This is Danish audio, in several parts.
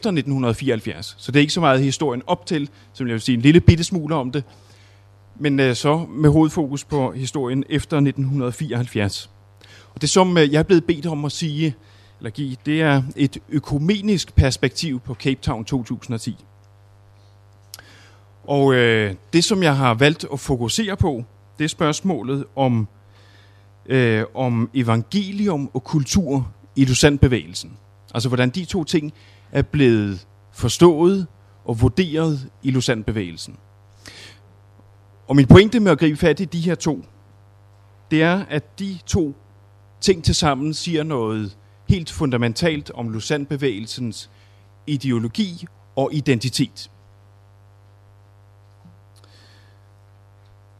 efter 1974. Så det er ikke så meget historien op til, som jeg vil sige en lille bitte smule om det, men øh, så med hovedfokus på historien efter 1974. Og det som øh, jeg er blevet bedt om at sige, eller give, det er et økumenisk perspektiv på Cape Town 2010. Og øh, det, som jeg har valgt at fokusere på, det er spørgsmålet om, øh, om evangelium og kultur i Lusandbevægelsen. Altså hvordan de to ting er blevet forstået og vurderet i Lusandbevægelsen. Og min pointe med at gribe fat i de her to, det er, at de to ting til sammen siger noget helt fundamentalt om Lusandbevægelsens ideologi og identitet.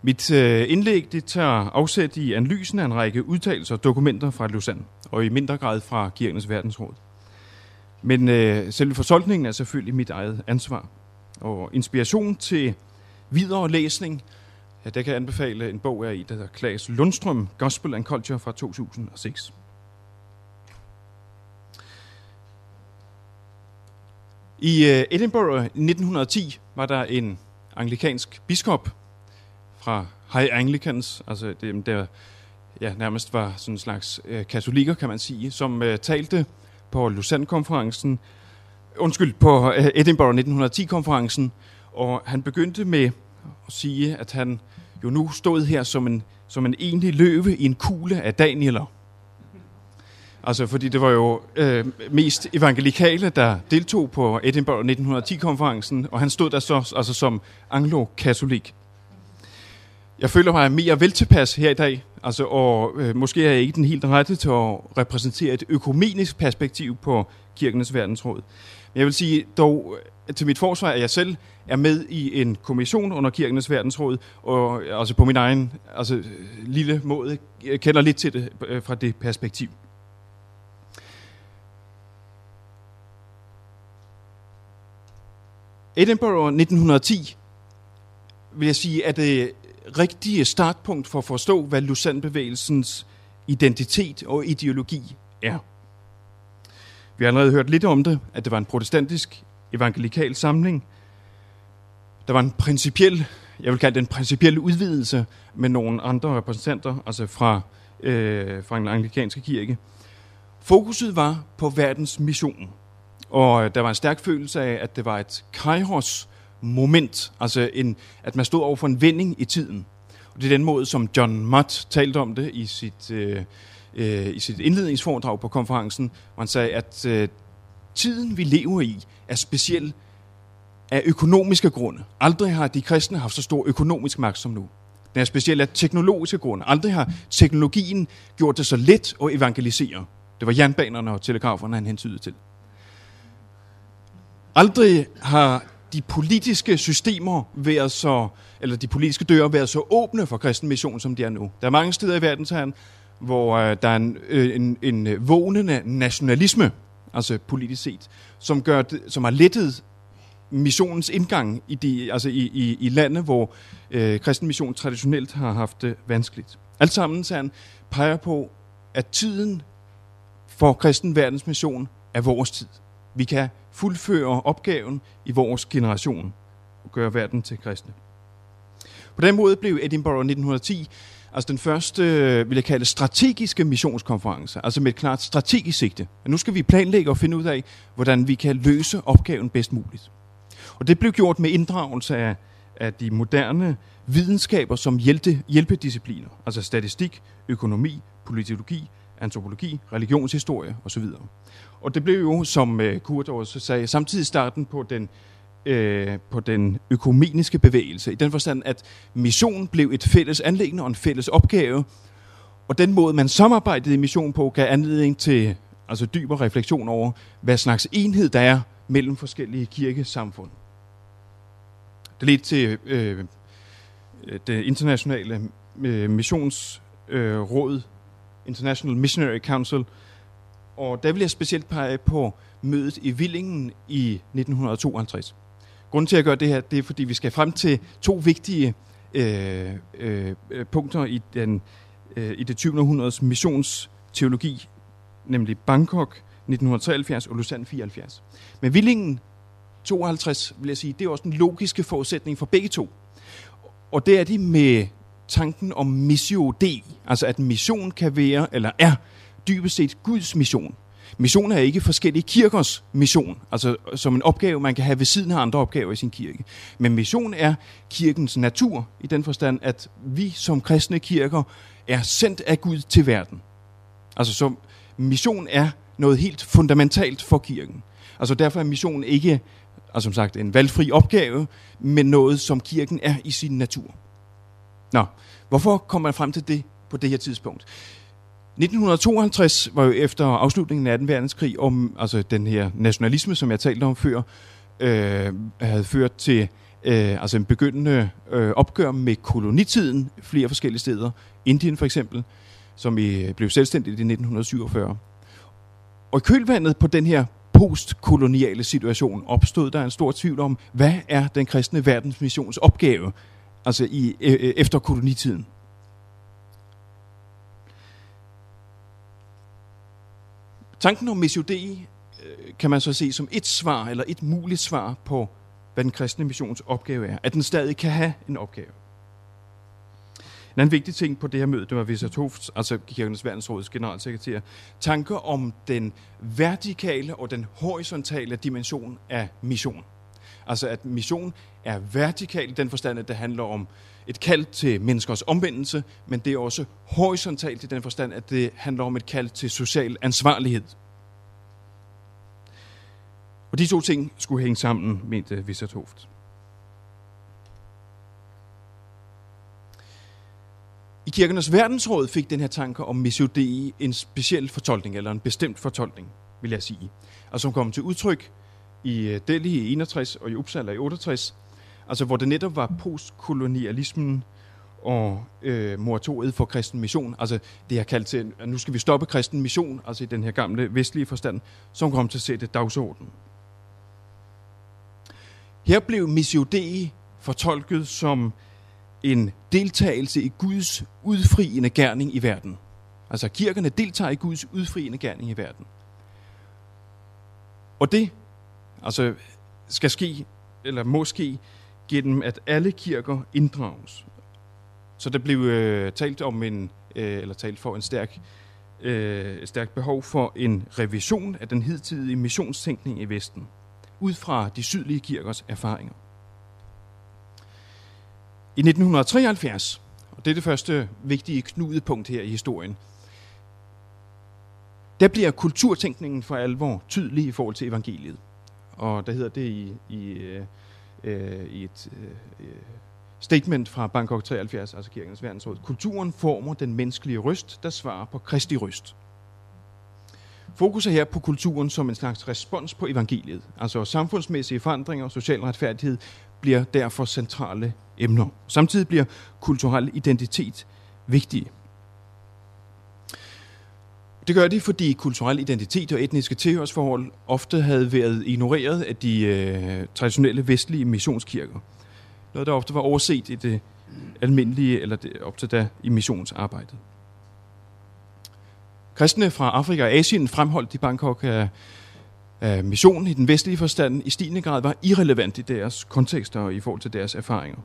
Mit øh, indlæg det tager afsæt i analysen af en række udtalelser og dokumenter fra Lausanne, og i mindre grad fra Kirkenes Verdensråd. Men øh, selve fortolkningen er selvfølgelig mit eget ansvar. Og inspiration til videre læsning, ja, der kan jeg anbefale en bog af i, der hedder Klaas Lundstrøm, Gospel and Culture fra 2006. I øh, Edinburgh 1910 var der en anglikansk biskop, fra High Anglicans, altså dem der ja, nærmest var sådan en slags øh, katolikker, kan man sige, som øh, talte på Lausanne-konferencen, undskyld, på øh, Edinburgh 1910-konferencen, og han begyndte med at sige, at han jo nu stod her som en, som en enlig løve i en kugle af Danieler. Altså, fordi det var jo øh, mest evangelikale, der deltog på Edinburgh 1910-konferencen, og han stod der så altså, som anglo-katolik. Jeg føler mig mere veltilpas her i dag, altså, og øh, måske er jeg ikke den helt rette til at repræsentere et økumenisk perspektiv på kirkenes verdensråd. Men jeg vil sige dog øh, til mit forsvar, at jeg selv er med i en kommission under kirkenes verdensråd, og altså på min egen altså, øh, lille måde jeg kender lidt til det øh, fra det perspektiv. Edinburgh 1910 vil jeg sige, at det rigtige startpunkt for at forstå, hvad Lausanne-bevægelsens identitet og ideologi er. Vi har allerede hørt lidt om det, at det var en protestantisk evangelikal samling. Der var en principiel, jeg vil kalde det en principiel udvidelse med nogle andre repræsentanter, altså fra, øh, fra den anglikanske kirke. Fokuset var på verdens mission, og der var en stærk følelse af, at det var et kairos moment, altså en, at man stod over for en vending i tiden. Og det er den måde, som John Mott talte om det i sit, øh, øh, i sit indledningsforedrag på konferencen, hvor han sagde, at øh, tiden, vi lever i, er speciel af økonomiske grunde. Aldrig har de kristne haft så stor økonomisk magt som nu. Den er speciel af teknologiske grunde. Aldrig har teknologien gjort det så let at evangelisere. Det var jernbanerne og telegraferne, han hentydede til. Aldrig har de politiske systemer være så, eller de politiske døre være så åbne for kristen mission, som de er nu. Der er mange steder i verdensherren, hvor øh, der er en, øh, en, en vågnende nationalisme, altså politisk set, som, gør det, som har lettet missionens indgang i, de, altså i, i, i lande, hvor øh, kristen mission traditionelt har haft det vanskeligt. Alt sammen så han peger på, at tiden for kristen verdensmission er vores tid. Vi kan fuldføre opgaven i vores generation og gøre verden til kristne. På den måde blev Edinburgh 1910 altså den første, øh, vil jeg kalde strategiske missionskonference, altså med et klart strategisk sigte. Og nu skal vi planlægge og finde ud af, hvordan vi kan løse opgaven bedst muligt. Og det blev gjort med inddragelse af, af de moderne videnskaber som hjælpe, hjælpediscipliner, altså statistik, økonomi, politologi, antropologi, religionshistorie osv. Og det blev jo, som øh, Kurt også sagde, samtidig starten på den, øh, på den økumeniske bevægelse, i den forstand, at missionen blev et fælles anlæggende og en fælles opgave, og den måde, man samarbejdede i mission på, gav anledning til altså dybere refleksion over, hvad slags enhed der er mellem forskellige kirkesamfund. Det ledte til øh, det internationale øh, missionsråd, øh, International Missionary Council, og der vil jeg specielt pege på mødet i Villingen i 1952. Grunden til at gøre det her, det er, fordi vi skal frem til to vigtige øh, øh, punkter i, den, øh, i det 20. århundredes missionsteologi, nemlig Bangkok 1973 og Lausanne 74. Men Villingen 52, vil jeg sige, det er også den logiske forudsætning for begge to. Og det er de med tanken om missio Dei, altså at mission kan være, eller er dybest set Guds mission. Mission er ikke forskellige kirkers mission, altså som en opgave, man kan have ved siden af andre opgaver i sin kirke. Men mission er kirkens natur, i den forstand, at vi som kristne kirker er sendt af Gud til verden. Altså som mission er noget helt fundamentalt for kirken. Altså derfor er mission ikke, altså som sagt, en valgfri opgave, men noget, som kirken er i sin natur. Nå, hvorfor kommer man frem til det på det her tidspunkt? 1952 var jo efter afslutningen af 2. verdenskrig om altså den her nationalisme, som jeg talte om før, øh, havde ført til øh, altså en begyndende øh, opgør med kolonitiden flere forskellige steder. Indien for eksempel, som i, blev selvstændigt i 1947. Og i kølvandet på den her postkoloniale situation opstod der en stor tvivl om, hvad er den kristne verdensmissions opgave altså i, øh, efter kolonitiden. Tanken om Missio øh, kan man så se som et svar, eller et muligt svar på, hvad den kristne missions opgave er. At den stadig kan have en opgave. En anden vigtig ting på det her møde, det var Vissa Tofts, altså Kirkenes Verdensråds generalsekretær, tanker om den vertikale og den horisontale dimension af mission. Altså at mission er vertikal i den forstand, at det handler om et kald til menneskers omvendelse, men det er også horisontalt i den forstand, at det handler om et kald til social ansvarlighed. Og de to ting skulle hænge sammen, mente Vissert Hoft. I kirkernes verdensråd fik den her tanke om missiodei en speciel fortolkning, eller en bestemt fortolkning, vil jeg sige. Og som kom til udtryk i øh, Delhi i 61 og i Uppsala i 68, altså hvor det netop var postkolonialismen og øh, moratoriet for kristen mission, altså det jeg kaldt til, at nu skal vi stoppe kristen mission, altså i den her gamle vestlige forstand, som kom til at sætte dagsordenen. Her blev Missio Dei fortolket som en deltagelse i Guds udfriende gerning i verden. Altså kirkerne deltager i Guds udfriende gerning i verden. Og det altså, skal ske, eller måske gennem at alle kirker inddrages. Så der blev øh, talt om en, øh, eller talt for en stærk, øh, stærk behov for en revision af den hidtidige missionstænkning i Vesten, ud fra de sydlige kirkers erfaringer. I 1973, og det er det første vigtige knudepunkt her i historien, der bliver kulturtænkningen for alvor tydelig i forhold til evangeliet. Og der hedder det i, i, øh, øh, i et øh, øh statement fra Bangkok 73, altså Kirkens Verdensråd. Kulturen former den menneskelige røst, der svarer på Kristi røst. Fokus er her på kulturen som en slags respons på evangeliet. Altså samfundsmæssige forandringer og social retfærdighed bliver derfor centrale emner. Samtidig bliver kulturel identitet vigtig. Det gør de, fordi kulturel identitet og etniske tilhørsforhold ofte havde været ignoreret af de øh, traditionelle vestlige missionskirker. Noget, der ofte var overset i det almindelige, eller det, op til da i missionsarbejdet. Kristne fra Afrika og Asien fremholdt i Bangkok, at, at missionen i den vestlige forstand i stigende grad var irrelevant i deres kontekster og i forhold til deres erfaringer.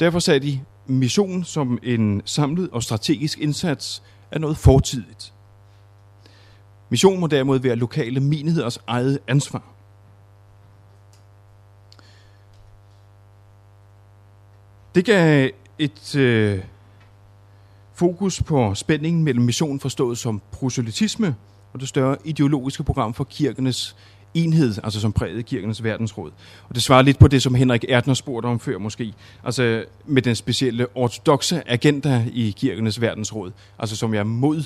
Derfor sagde de, mission som en samlet og strategisk indsats er noget fortidigt. Mission må derimod være lokale menigheders eget ansvar. Det gav et øh, fokus på spændingen mellem mission forstået som proselytisme og det større ideologiske program for kirkenes enhed, altså som prægede kirkenes verdensråd. Og det svarer lidt på det, som Henrik Erdner spurgte om før måske, altså med den specielle ortodoxe agenda i kirkenes verdensråd, altså som er mod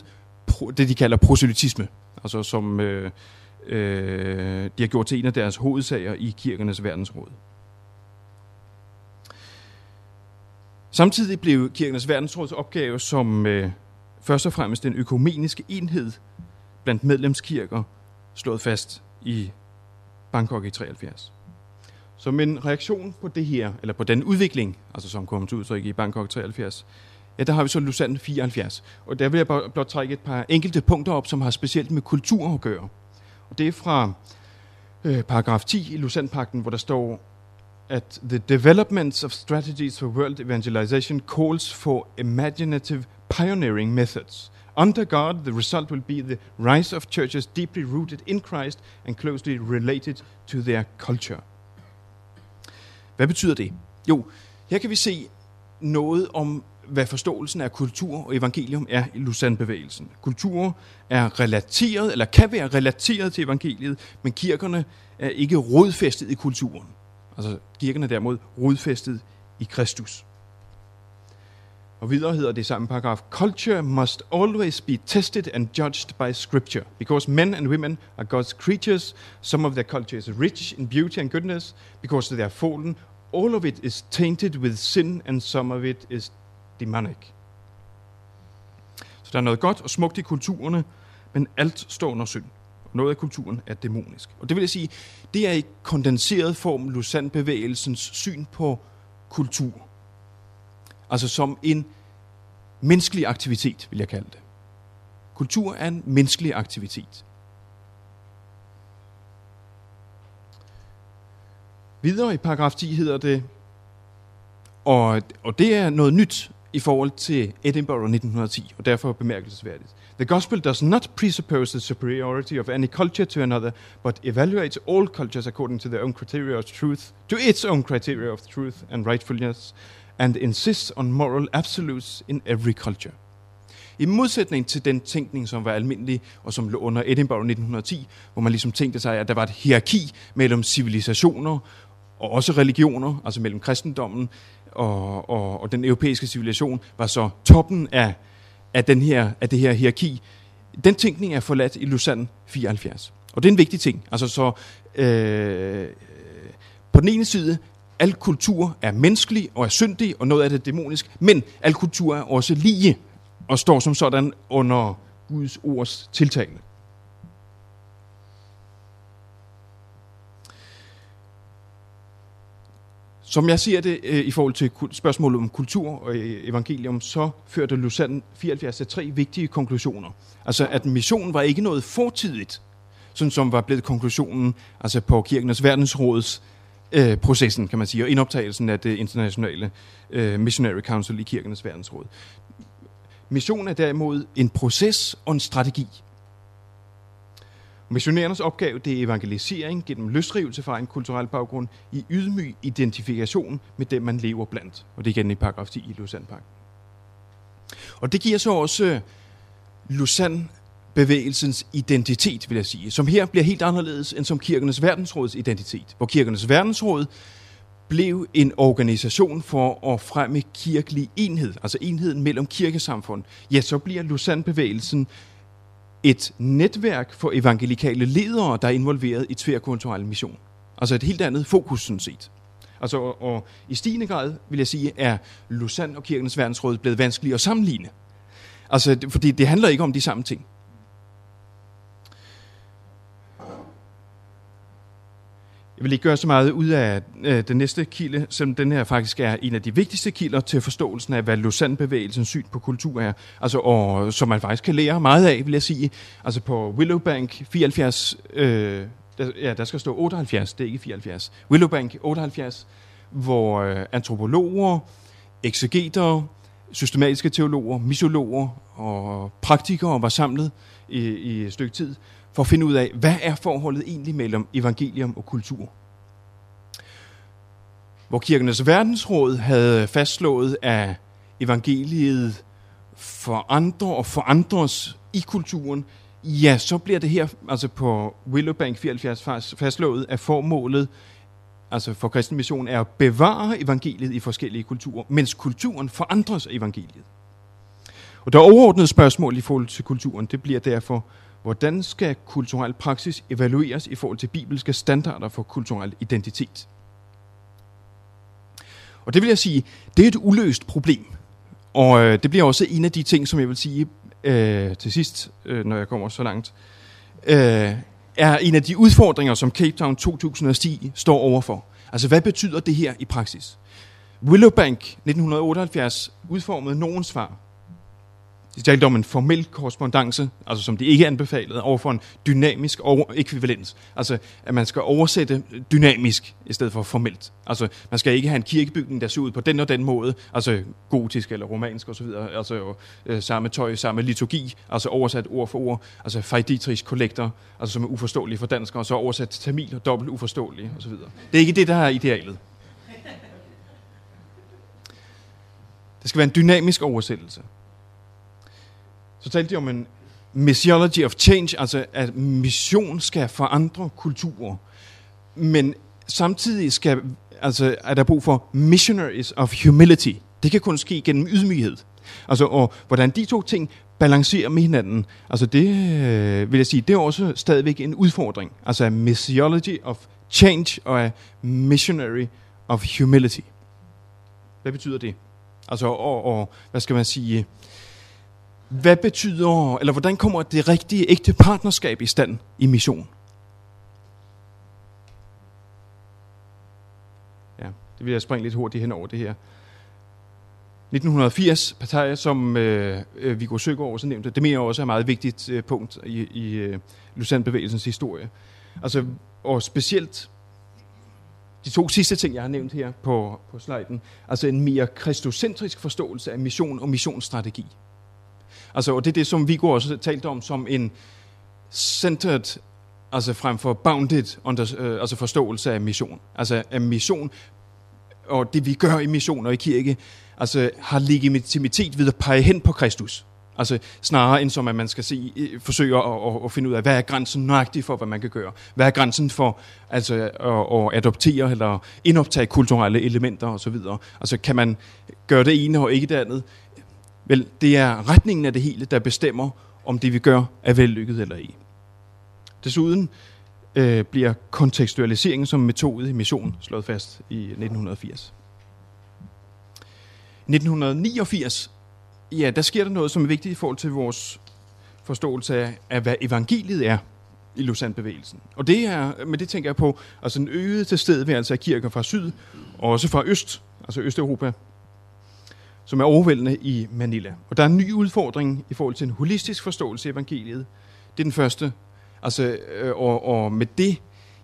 det, de kalder proselytisme, altså som øh, øh, de har gjort til en af deres hovedsager i kirkenes verdensråd. Samtidig blev kirkenes verdensråds opgave som øh, først og fremmest den økumeniske enhed blandt medlemskirker slået fast i Bangkok i 73. Som en reaktion på det her, eller på den udvikling, altså som kom til udtryk i Bangkok 73, ja, der har vi så Lausanne 74. Og der vil jeg blot trække et par enkelte punkter op, som har specielt med kultur at gøre. Og det er fra øh, paragraf 10 i Lausanne-pakten, hvor der står, at the development of strategies for world evangelization calls for imaginative pioneering methods. Under God, the result will be the rise of churches deeply rooted in Christ and closely related to their culture. Hvad betyder det? Jo, her kan vi se noget om, hvad forståelsen af kultur og evangelium er i Lausanne-bevægelsen. Kultur er relateret, eller kan være relateret til evangeliet, men kirkerne er ikke rodfæstet i kulturen. Altså kirkerne er derimod rodfæstet i Kristus. Og videre hedder det samme paragraf, Culture must always be tested and judged by scripture, because men and women are God's creatures. Some of their culture is rich in beauty and goodness, because they are fallen. All of it is tainted with sin, and some of it is demonic. Så der er noget godt og smukt i kulturerne, men alt står under synd. Noget af kulturen er dæmonisk. Og det vil jeg sige, det er i kondenseret form Lausanne-bevægelsens syn på kultur. Altså som en menneskelig aktivitet, vil jeg kalde det. Kultur er en menneskelig aktivitet. Videre i paragraf 10 hedder det, og, og det er noget nyt i forhold til Edinburgh 1910, og derfor bemærkelsesværdigt. The gospel does not presuppose the superiority of any culture to another, but evaluates all cultures according to their own criteria of truth, to its own criteria of truth and rightfulness, and insists on moral absolutes in every culture. I modsætning til den tænkning, som var almindelig, og som lå under Edinburgh 1910, hvor man ligesom tænkte sig, at der var et hierarki mellem civilisationer og også religioner, altså mellem kristendommen og, og, og den europæiske civilisation, var så toppen af, af, den her, af det her hierarki. Den tænkning er forladt i Lausanne 74. Og det er en vigtig ting. Altså så, øh, på den ene side, al kultur er menneskelig og er syndig, og noget af det er dæmonisk, men al kultur er også lige og står som sådan under Guds ords tiltale. Som jeg siger det øh, i forhold til spørgsmålet om kultur og øh, evangelium, så førte Lausanne 74 til tre vigtige konklusioner. Altså, at missionen var ikke noget fortidigt, sådan som var blevet konklusionen altså på Kirkenes Verdensråds øh, processen, kan man sige, og indoptagelsen af det internationale øh, Missionary Council i Kirkenes Verdensråd. Mission er derimod en proces og en strategi. Missionærernes opgave det er evangelisering gennem løsrivelse fra en kulturel baggrund i ydmyg identifikation med dem, man lever blandt. Og det er igen i paragraf 10 i lausanne -pakken. Og det giver så også øh, Lausanne bevægelsens identitet, vil jeg sige, som her bliver helt anderledes end som kirkernes verdensråds identitet, hvor kirkernes verdensråd blev en organisation for at fremme kirkelig enhed, altså enheden mellem kirkesamfund. Ja, så bliver Lausanne-bevægelsen et netværk for evangelikale ledere, der er involveret i tværkulturel mission. Altså et helt andet fokus, sådan set. Altså, og, og i stigende grad, vil jeg sige, er Lausanne og kirkenes verdensråd blevet vanskelige at sammenligne. Altså, fordi det handler ikke om de samme ting. Jeg vil ikke gøre så meget ud af øh, den næste kilde, selvom den her faktisk er en af de vigtigste kilder til forståelsen af, hvad Lausanne-bevægelsens syn på kultur er. Altså, og som man faktisk kan lære meget af, vil jeg sige. Altså på Willowbank 74, øh, der, ja, der skal stå 78, det er ikke 74. Willowbank 78, hvor øh, antropologer, eksegeter, systematiske teologer, misologer og praktikere var samlet i, i et stykke tid for at finde ud af, hvad er forholdet egentlig mellem evangelium og kultur. Hvor kirkenes verdensråd havde fastslået, at evangeliet for andre og for andres i kulturen, ja, så bliver det her, altså på Willowbank 74 fastslået, at formålet altså for kristen mission er at bevare evangeliet i forskellige kulturer, mens kulturen forandres af evangeliet. Og der overordnede spørgsmål i forhold til kulturen, det bliver derfor, Hvordan skal kulturel praksis evalueres i forhold til bibelske standarder for kulturel identitet? Og det vil jeg sige, det er et uløst problem. Og øh, det bliver også en af de ting, som jeg vil sige øh, til sidst, øh, når jeg kommer så langt, øh, er en af de udfordringer, som Cape Town 2010 står overfor. Altså, hvad betyder det her i praksis? Willowbank 1978 udformede nogen svar. De talte om en formel korrespondence, altså som de ikke anbefalede, overfor en dynamisk ekvivalens. Altså, at man skal oversætte dynamisk i stedet for formelt. Altså, man skal ikke have en kirkebygning, der ser ud på den og den måde, altså gotisk eller romansk osv., altså øh, samme tøj, samme liturgi, altså oversat ord for ord, altså fejditrisk kollektor, altså som er uforståelig for danskere, og så oversat til tamil og dobbelt uforståelig osv. Det er ikke det, der er idealet. Det skal være en dynamisk oversættelse. Så talte de om en missiology of change, altså at mission skal forandre kulturer. Men samtidig skal, altså, er der brug for missionaries of humility. Det kan kun ske gennem ydmyghed. Altså, og hvordan de to ting balancerer med hinanden, altså det øh, vil jeg sige, det er også stadigvæk en udfordring. Altså missiology of change og missionary of humility. Hvad betyder det? Altså, og, og hvad skal man sige? Hvad betyder, eller hvordan kommer det rigtige ægte partnerskab i stand i mission? Ja, det vil jeg springe lidt hurtigt hen over det her. 1980, Pattaya, som øh, øh, Viggo Søgaard også nævnte, det mener jeg også er et meget vigtigt øh, punkt i, i øh, Lusanne-bevægelsens historie. Altså, og specielt de to sidste ting, jeg har nævnt her på, på sliden, altså en mere kristocentrisk forståelse af mission og missionsstrategi. Altså, og det er det, som Viggo også talte om som en centered, altså frem for bounded, under, øh, altså forståelse af mission. Altså af mission, og det vi gør i mission og i kirke, altså har legitimitet ved at pege hen på Kristus. Altså snarere end som, at man skal se, øh, forsøge at, at, at finde ud af, hvad er grænsen nøjagtigt for, hvad man kan gøre? Hvad er grænsen for altså, at, at adoptere eller indoptage kulturelle elementer osv.? Altså kan man gøre det ene og ikke det andet? Vel, det er retningen af det hele, der bestemmer, om det vi gør er vellykket eller ikke. Desuden øh, bliver kontekstualiseringen som metode i mission slået fast i 1980. 1989, ja, der sker der noget, som er vigtigt i forhold til vores forståelse af, af hvad evangeliet er i Lausanne-bevægelsen. Og det er, med det tænker jeg på, altså en øget tilstedeværelse af kirker fra syd, og også fra øst, altså Østeuropa, som er overvældende i Manila. Og der er en ny udfordring i forhold til en holistisk forståelse af evangeliet. Det er den første. Altså, øh, og, og med det,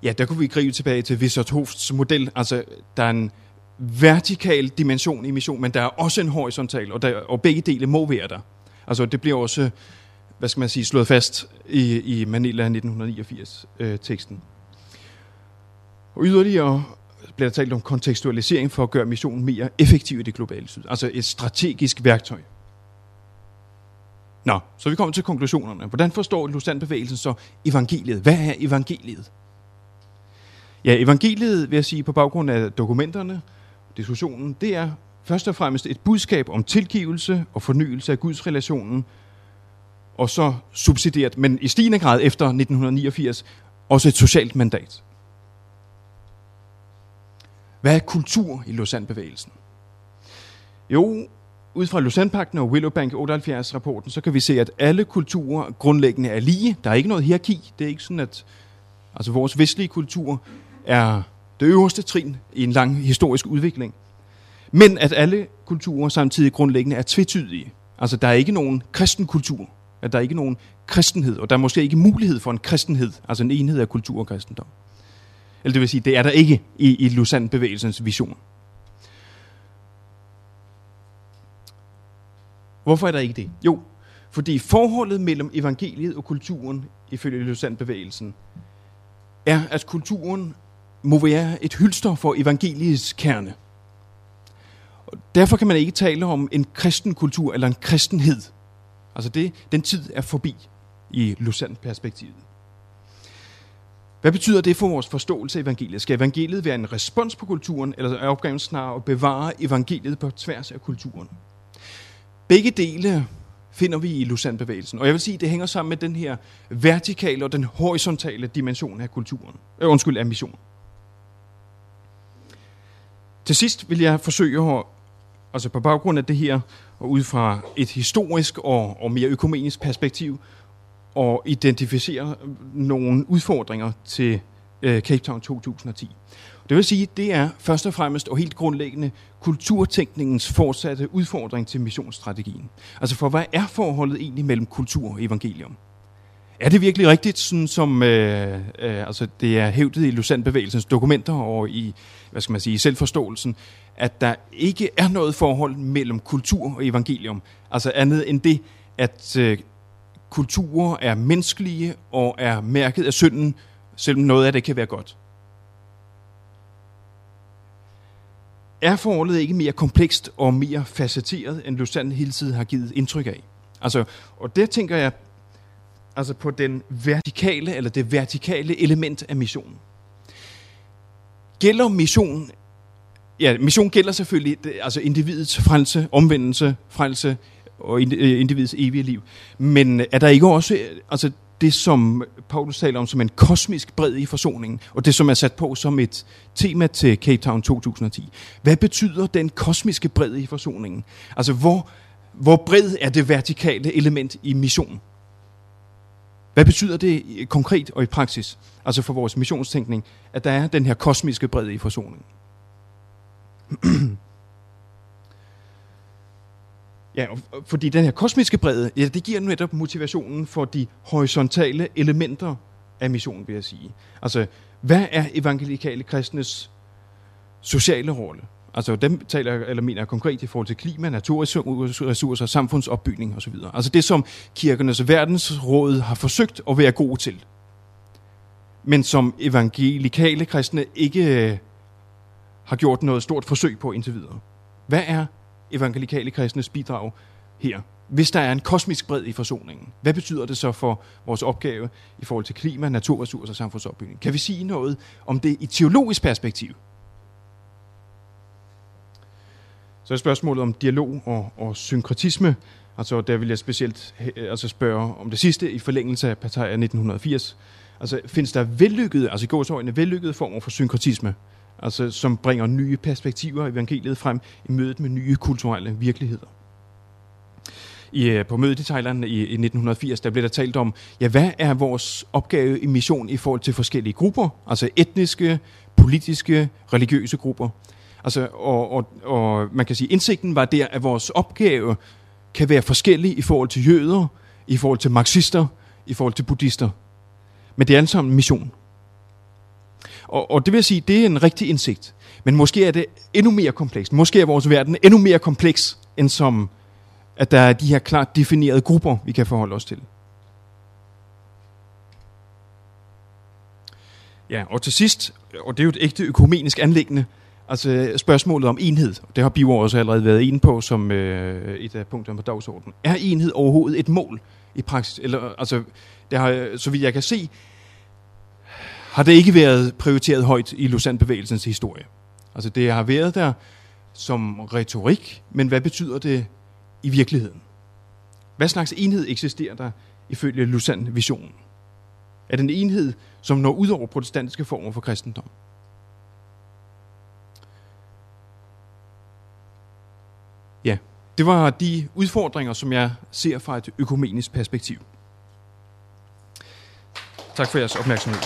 ja, der kunne vi gribe tilbage til Wissert Hofs model. Altså, der er en vertikal dimension i mission, men der er også en horisontal, og, der, og begge dele må være der. Altså, det bliver også, hvad skal man sige, slået fast i, i Manila 1989-teksten. Øh, og yderligere bliver der talt om kontekstualisering for at gøre missionen mere effektiv i det globale syd. Altså et strategisk værktøj. Nå, så vi kommer til konklusionerne. Hvordan forstår Lustand-bevægelsen så evangeliet? Hvad er evangeliet? Ja, evangeliet, vil jeg sige, på baggrund af dokumenterne, diskussionen, det er først og fremmest et budskab om tilgivelse og fornyelse af Guds relationen, og så subsidieret, men i stigende grad efter 1989, også et socialt mandat. Hvad er kultur i Lausanne-bevægelsen? Jo, ud fra Lausanne-pakten og Willowbank 78-rapporten, så kan vi se, at alle kulturer grundlæggende er lige. Der er ikke noget hierarki. Det er ikke sådan, at altså vores vestlige kultur er det øverste trin i en lang historisk udvikling. Men at alle kulturer samtidig grundlæggende er tvetydige. Altså, der er ikke nogen kristen kultur. At der er ikke nogen kristenhed, og der er måske ikke mulighed for en kristenhed, altså en enhed af kultur og kristendom. Eller det vil sige, det er der ikke i, i Lausanne-bevægelsens vision. Hvorfor er der ikke det? Jo, fordi forholdet mellem evangeliet og kulturen, ifølge Lausanne-bevægelsen, er, at kulturen må være et hylster for evangeliets kerne. Og derfor kan man ikke tale om en kristen kultur eller en kristenhed. Altså det, den tid er forbi i Lausanne-perspektivet. Hvad betyder det for vores forståelse af evangeliet? Skal evangeliet være en respons på kulturen, eller er opgaven snarere at bevare evangeliet på tværs af kulturen? Begge dele finder vi i Lausanne-bevægelsen. Og jeg vil sige, at det hænger sammen med den her vertikale og den horisontale dimension af kulturen. Øh, undskyld, af missionen. Til sidst vil jeg forsøge at, altså på baggrund af det her, og ud fra et historisk og, og mere økumenisk perspektiv, og identificere nogle udfordringer til øh, Cape Town 2010. Det vil sige, det er først og fremmest og helt grundlæggende kulturtænkningens fortsatte udfordring til missionsstrategien. Altså for hvad er forholdet egentlig mellem kultur og evangelium? Er det virkelig rigtigt, sådan som øh, øh, altså det er hævdet i Lausanne-bevægelsens dokumenter og i, hvad skal man sige, selvforståelsen, at der ikke er noget forhold mellem kultur og evangelium? Altså andet end det, at øh, kulturer er menneskelige og er mærket af synden, selvom noget af det kan være godt. Er forholdet ikke mere komplekst og mere facetteret, end Lausanne hele tiden har givet indtryk af? Altså, og der tænker jeg altså på den vertikale, eller det vertikale element af missionen. Gælder mission, ja, mission gælder selvfølgelig altså individets frelse, omvendelse, frelse og øh, individets evige liv. Men er der ikke også øh, altså det, som Paulus taler om som en kosmisk bred i forsoningen, og det, som er sat på som et tema til Cape Town 2010. Hvad betyder den kosmiske bred i forsoningen? Altså, hvor, hvor bred er det vertikale element i missionen? Hvad betyder det konkret og i praksis, altså for vores missionstænkning, at der er den her kosmiske bredde i forsoningen? ja, fordi den her kosmiske bredde, ja, det giver netop motivationen for de horisontale elementer af missionen, vil jeg sige. Altså, hvad er evangelikale kristnes sociale rolle? Altså dem taler eller mener jeg konkret i forhold til klima, naturressourcer, samfundsopbygning osv. Altså det, som kirkernes verdensråd har forsøgt at være god til. Men som evangelikale kristne ikke øh, har gjort noget stort forsøg på indtil videre. Hvad er evangelikale kristnes bidrag her? Hvis der er en kosmisk bred i forsoningen, hvad betyder det så for vores opgave i forhold til klima, naturressourcer og samfundsopbygning? Kan vi sige noget om det i teologisk perspektiv? Så er spørgsmålet om dialog og, og synkretisme. Altså, der vil jeg specielt altså spørge om det sidste i forlængelse af Parteia 1980. Altså, findes der vellykkede, altså i gåsøjne vellykkede former for synkretisme, altså, som bringer nye perspektiver i evangeliet frem i mødet med nye kulturelle virkeligheder? I, øh, på mødet i Thailand i, i 1980, der blev der talt om, ja, hvad er vores opgave i mission i forhold til forskellige grupper, altså etniske, politiske, religiøse grupper. Altså, og, og, og man kan sige, indsigten var der, at vores opgave kan være forskellig i forhold til jøder, i forhold til marxister, i forhold til buddhister. Men det er alle sammen mission. Og, og det vil sige, det er en rigtig indsigt. Men måske er det endnu mere komplekst. Måske er vores verden endnu mere kompleks, end som, at der er de her klart definerede grupper, vi kan forholde os til. Ja, og til sidst, og det er jo et ægte økumenisk anlæggende, Altså spørgsmålet om enhed, det har Biver også allerede været inde på som øh, et af punkterne på dagsordenen. Er enhed overhovedet et mål i praksis? Eller, altså, det har, så vidt jeg kan se, har det ikke været prioriteret højt i Lausanne-bevægelsens historie. Altså det har været der som retorik, men hvad betyder det i virkeligheden? Hvad slags enhed eksisterer der ifølge Lausanne-visionen? Er det en enhed, som når ud over protestantiske former for kristendom? Ja, det var de udfordringer, som jeg ser fra et økumenisk perspektiv. Tak for jeres opmærksomhed.